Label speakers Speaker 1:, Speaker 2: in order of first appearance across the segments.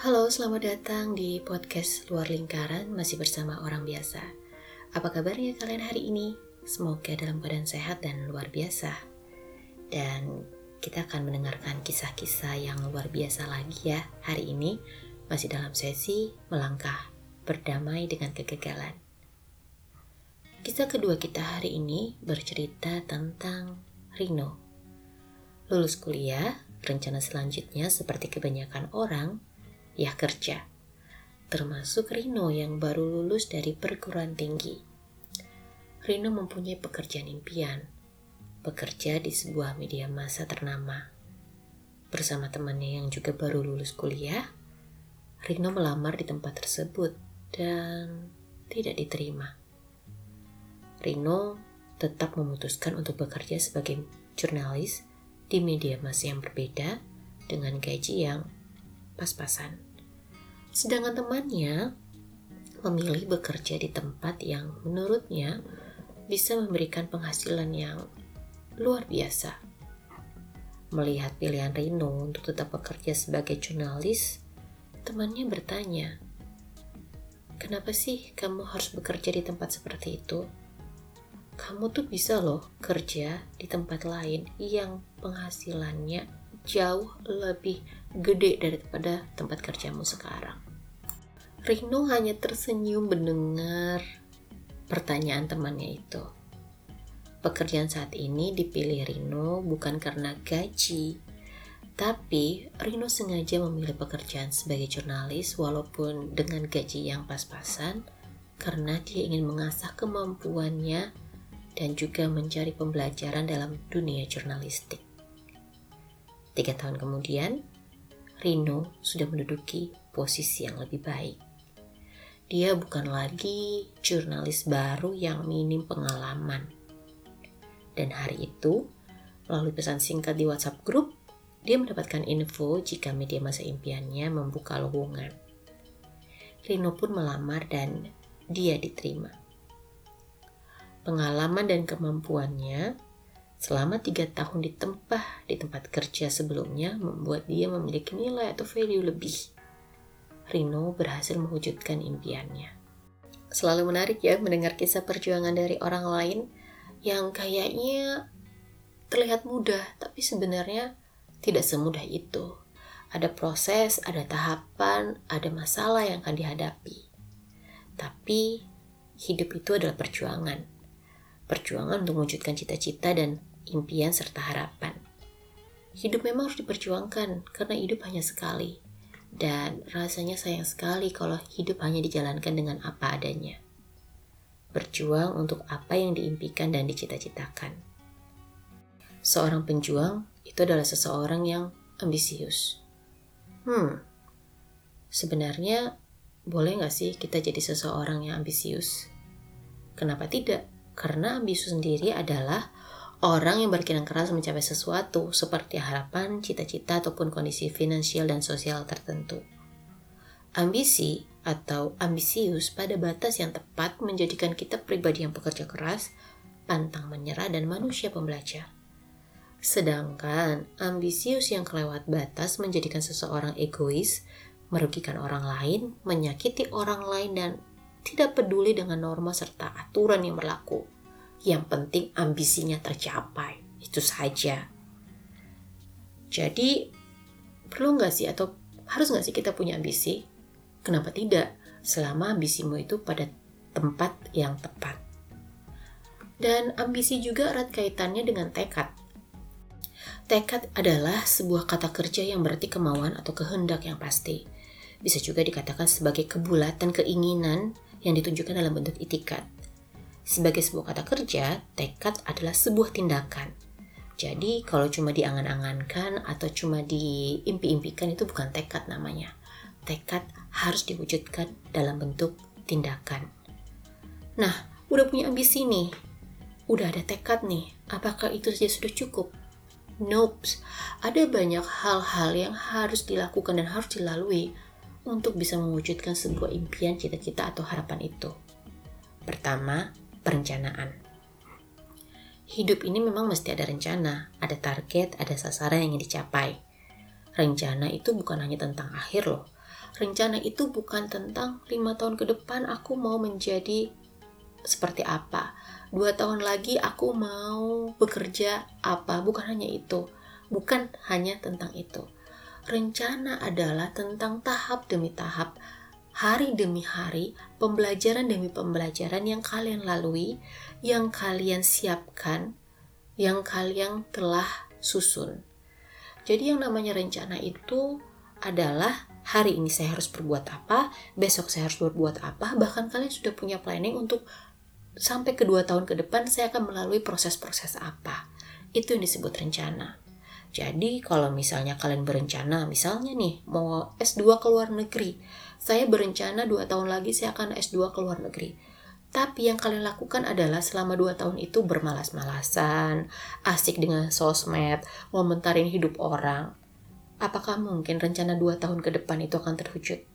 Speaker 1: Halo, selamat datang di podcast Luar Lingkaran masih bersama orang biasa. Apa kabarnya kalian hari ini? Semoga dalam keadaan sehat dan luar biasa. Dan kita akan mendengarkan kisah-kisah yang luar biasa lagi ya hari ini masih dalam sesi melangkah berdamai dengan kegagalan. Kisah kedua kita hari ini bercerita tentang Rino. Lulus kuliah, rencana selanjutnya seperti kebanyakan orang ya kerja, termasuk Rino yang baru lulus dari perguruan tinggi. Rino mempunyai pekerjaan impian, bekerja di sebuah media massa ternama. Bersama temannya yang juga baru lulus kuliah, Rino melamar di tempat tersebut dan tidak diterima. Rino tetap memutuskan untuk bekerja sebagai jurnalis di media massa yang berbeda dengan gaji yang pas-pasan. Sedangkan temannya memilih bekerja di tempat yang menurutnya bisa memberikan penghasilan yang luar biasa. Melihat pilihan Rino untuk tetap bekerja sebagai jurnalis, temannya bertanya, "Kenapa sih kamu harus bekerja di tempat seperti itu? Kamu tuh bisa loh kerja di tempat lain yang penghasilannya jauh lebih gede daripada tempat kerjamu sekarang. Rino hanya tersenyum mendengar pertanyaan temannya itu. Pekerjaan saat ini dipilih Rino bukan karena gaji, tapi Rino sengaja memilih pekerjaan sebagai jurnalis walaupun dengan gaji yang pas-pasan karena dia ingin mengasah kemampuannya dan juga mencari pembelajaran dalam dunia jurnalistik. Tiga tahun kemudian, Rino sudah menduduki posisi yang lebih baik. Dia bukan lagi jurnalis baru yang minim pengalaman. Dan hari itu, melalui pesan singkat di WhatsApp grup, dia mendapatkan info jika media masa impiannya membuka lowongan. Rino pun melamar dan dia diterima. Pengalaman dan kemampuannya selama tiga tahun ditempah di tempat kerja sebelumnya membuat dia memiliki nilai atau value lebih. Rino berhasil mewujudkan impiannya. Selalu menarik ya mendengar kisah perjuangan dari orang lain yang kayaknya terlihat mudah, tapi sebenarnya tidak semudah itu. Ada proses, ada tahapan, ada masalah yang akan dihadapi. Tapi hidup itu adalah perjuangan. Perjuangan untuk mewujudkan cita-cita dan impian, serta harapan. Hidup memang harus diperjuangkan karena hidup hanya sekali. Dan rasanya sayang sekali kalau hidup hanya dijalankan dengan apa adanya. Berjuang untuk apa yang diimpikan dan dicita-citakan. Seorang penjuang itu adalah seseorang yang ambisius. Hmm, sebenarnya boleh nggak sih kita jadi seseorang yang ambisius? Kenapa tidak? Karena ambisius sendiri adalah Orang yang berkiran keras mencapai sesuatu seperti harapan, cita-cita, ataupun kondisi finansial dan sosial tertentu. Ambisi atau ambisius pada batas yang tepat menjadikan kita pribadi yang bekerja keras, pantang menyerah, dan manusia pembelajar. Sedangkan ambisius yang kelewat batas menjadikan seseorang egois, merugikan orang lain, menyakiti orang lain, dan tidak peduli dengan norma serta aturan yang berlaku. Yang penting ambisinya tercapai. Itu saja. Jadi, perlu nggak sih atau harus nggak sih kita punya ambisi? Kenapa tidak? Selama ambisimu itu pada tempat yang tepat. Dan ambisi juga erat kaitannya dengan tekad. Tekad adalah sebuah kata kerja yang berarti kemauan atau kehendak yang pasti. Bisa juga dikatakan sebagai kebulatan keinginan yang ditunjukkan dalam bentuk itikat. Sebagai sebuah kata kerja, tekad adalah sebuah tindakan. Jadi kalau cuma diangan-angankan atau cuma diimpi-impikan itu bukan tekad namanya. Tekad harus diwujudkan dalam bentuk tindakan. Nah, udah punya ambisi nih. Udah ada tekad nih. Apakah itu saja sudah cukup? Nope. Ada banyak hal-hal yang harus dilakukan dan harus dilalui untuk bisa mewujudkan sebuah impian, cita-cita, atau harapan itu. Pertama, perencanaan. Hidup ini memang mesti ada rencana, ada target, ada sasaran yang ingin dicapai. Rencana itu bukan hanya tentang akhir loh. rencana itu bukan tentang lima tahun ke depan aku mau menjadi seperti apa. Dua tahun lagi aku mau bekerja apa. Bukan hanya itu. Bukan hanya tentang itu. Rencana adalah tentang tahap demi tahap, hari demi hari, pembelajaran demi pembelajaran yang kalian lalui, yang kalian siapkan, yang kalian telah susun. Jadi yang namanya rencana itu adalah hari ini saya harus berbuat apa, besok saya harus berbuat apa, bahkan kalian sudah punya planning untuk sampai kedua tahun ke depan saya akan melalui proses-proses apa. Itu yang disebut rencana. Jadi kalau misalnya kalian berencana, misalnya nih mau S2 ke luar negeri, saya berencana dua tahun lagi saya akan S2 ke luar negeri. Tapi yang kalian lakukan adalah selama dua tahun itu bermalas-malasan, asik dengan sosmed, ngomentarin hidup orang. Apakah mungkin rencana dua tahun ke depan itu akan terwujud?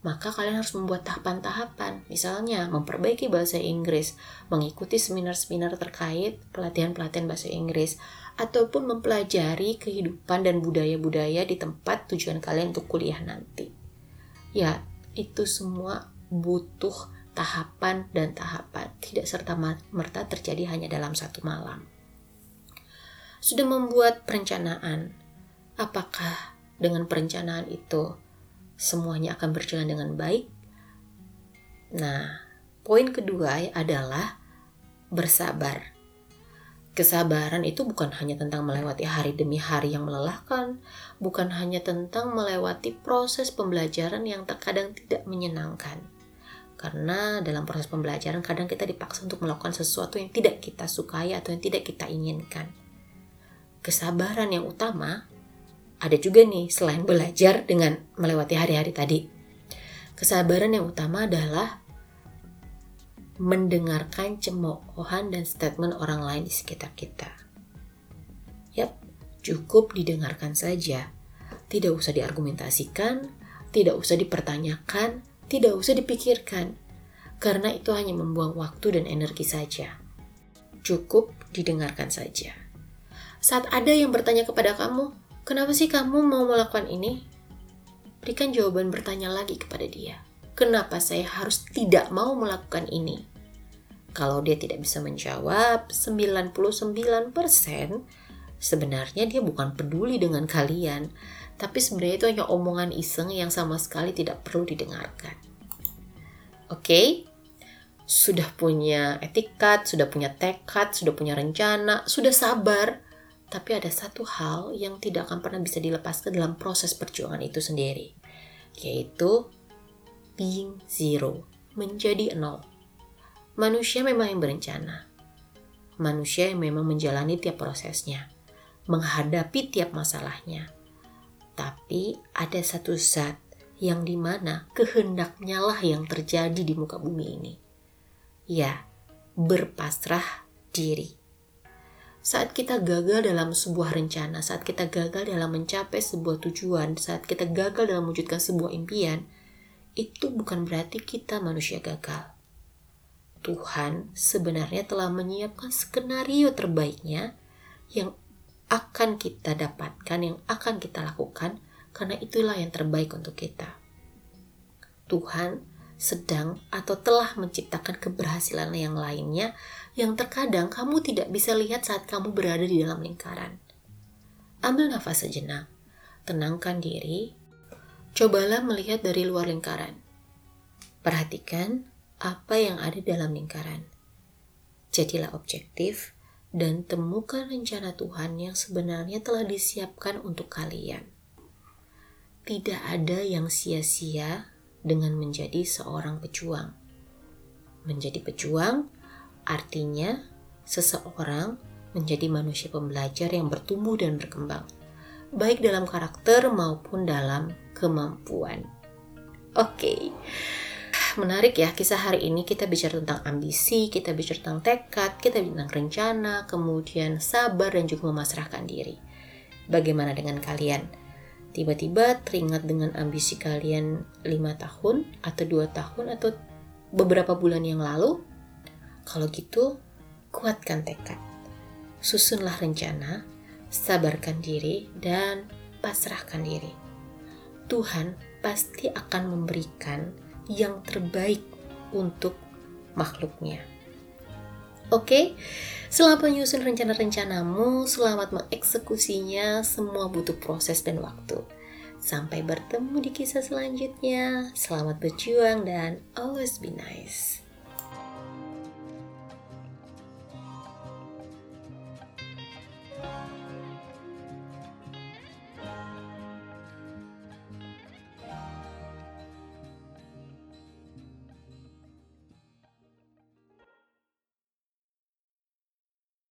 Speaker 1: Maka kalian harus membuat tahapan-tahapan. Misalnya, memperbaiki bahasa Inggris, mengikuti seminar-seminar terkait pelatihan-pelatihan bahasa Inggris, ataupun mempelajari kehidupan dan budaya-budaya di tempat tujuan kalian untuk kuliah nanti. Ya, itu semua butuh tahapan dan tahapan, tidak serta-merta terjadi hanya dalam satu malam. Sudah membuat perencanaan, apakah dengan perencanaan itu semuanya akan berjalan dengan baik. Nah, poin kedua adalah bersabar. Kesabaran itu bukan hanya tentang melewati hari demi hari yang melelahkan, bukan hanya tentang melewati proses pembelajaran yang terkadang tidak menyenangkan. Karena dalam proses pembelajaran kadang kita dipaksa untuk melakukan sesuatu yang tidak kita sukai atau yang tidak kita inginkan. Kesabaran yang utama ada juga nih selain belajar dengan melewati hari-hari tadi. Kesabaran yang utama adalah mendengarkan cemoohan dan statement orang lain di sekitar kita. Yap, cukup didengarkan saja. Tidak usah diargumentasikan, tidak usah dipertanyakan, tidak usah dipikirkan. Karena itu hanya membuang waktu dan energi saja. Cukup didengarkan saja. Saat ada yang bertanya kepada kamu, Kenapa sih kamu mau melakukan ini? Berikan jawaban bertanya lagi kepada dia. Kenapa saya harus tidak mau melakukan ini? Kalau dia tidak bisa menjawab, 99% sebenarnya dia bukan peduli dengan kalian, tapi sebenarnya itu hanya omongan iseng yang sama sekali tidak perlu didengarkan. Oke? Okay? Sudah punya etikat, sudah punya tekad, sudah punya rencana, sudah sabar, tapi ada satu hal yang tidak akan pernah bisa dilepaskan dalam proses perjuangan itu sendiri, yaitu being zero, menjadi nol. Manusia memang yang berencana. Manusia yang memang menjalani tiap prosesnya, menghadapi tiap masalahnya. Tapi ada satu zat yang di mana kehendaknya lah yang terjadi di muka bumi ini. Ya, berpasrah diri saat kita gagal dalam sebuah rencana, saat kita gagal dalam mencapai sebuah tujuan, saat kita gagal dalam mewujudkan sebuah impian, itu bukan berarti kita manusia gagal. Tuhan sebenarnya telah menyiapkan skenario terbaiknya yang akan kita dapatkan, yang akan kita lakukan, karena itulah yang terbaik untuk kita. Tuhan sedang atau telah menciptakan keberhasilan yang lainnya yang terkadang kamu tidak bisa lihat saat kamu berada di dalam lingkaran. Ambil nafas sejenak, tenangkan diri, cobalah melihat dari luar lingkaran. Perhatikan apa yang ada dalam lingkaran. Jadilah objektif dan temukan rencana Tuhan yang sebenarnya telah disiapkan untuk kalian. Tidak ada yang sia-sia dengan menjadi seorang pejuang. Menjadi pejuang artinya seseorang menjadi manusia pembelajar yang bertumbuh dan berkembang, baik dalam karakter maupun dalam kemampuan. Oke. Okay. Menarik ya kisah hari ini kita bicara tentang ambisi, kita bicara tentang tekad, kita bicara tentang rencana, kemudian sabar dan juga memasrahkan diri. Bagaimana dengan kalian? tiba-tiba teringat dengan ambisi kalian lima tahun atau dua tahun atau beberapa bulan yang lalu, kalau gitu kuatkan tekad, susunlah rencana, sabarkan diri dan pasrahkan diri. Tuhan pasti akan memberikan yang terbaik untuk makhluknya. Oke, selamat menyusun rencana-rencanamu, selamat mengeksekusinya, semua butuh proses dan waktu. Sampai bertemu di kisah selanjutnya. Selamat berjuang dan always be nice.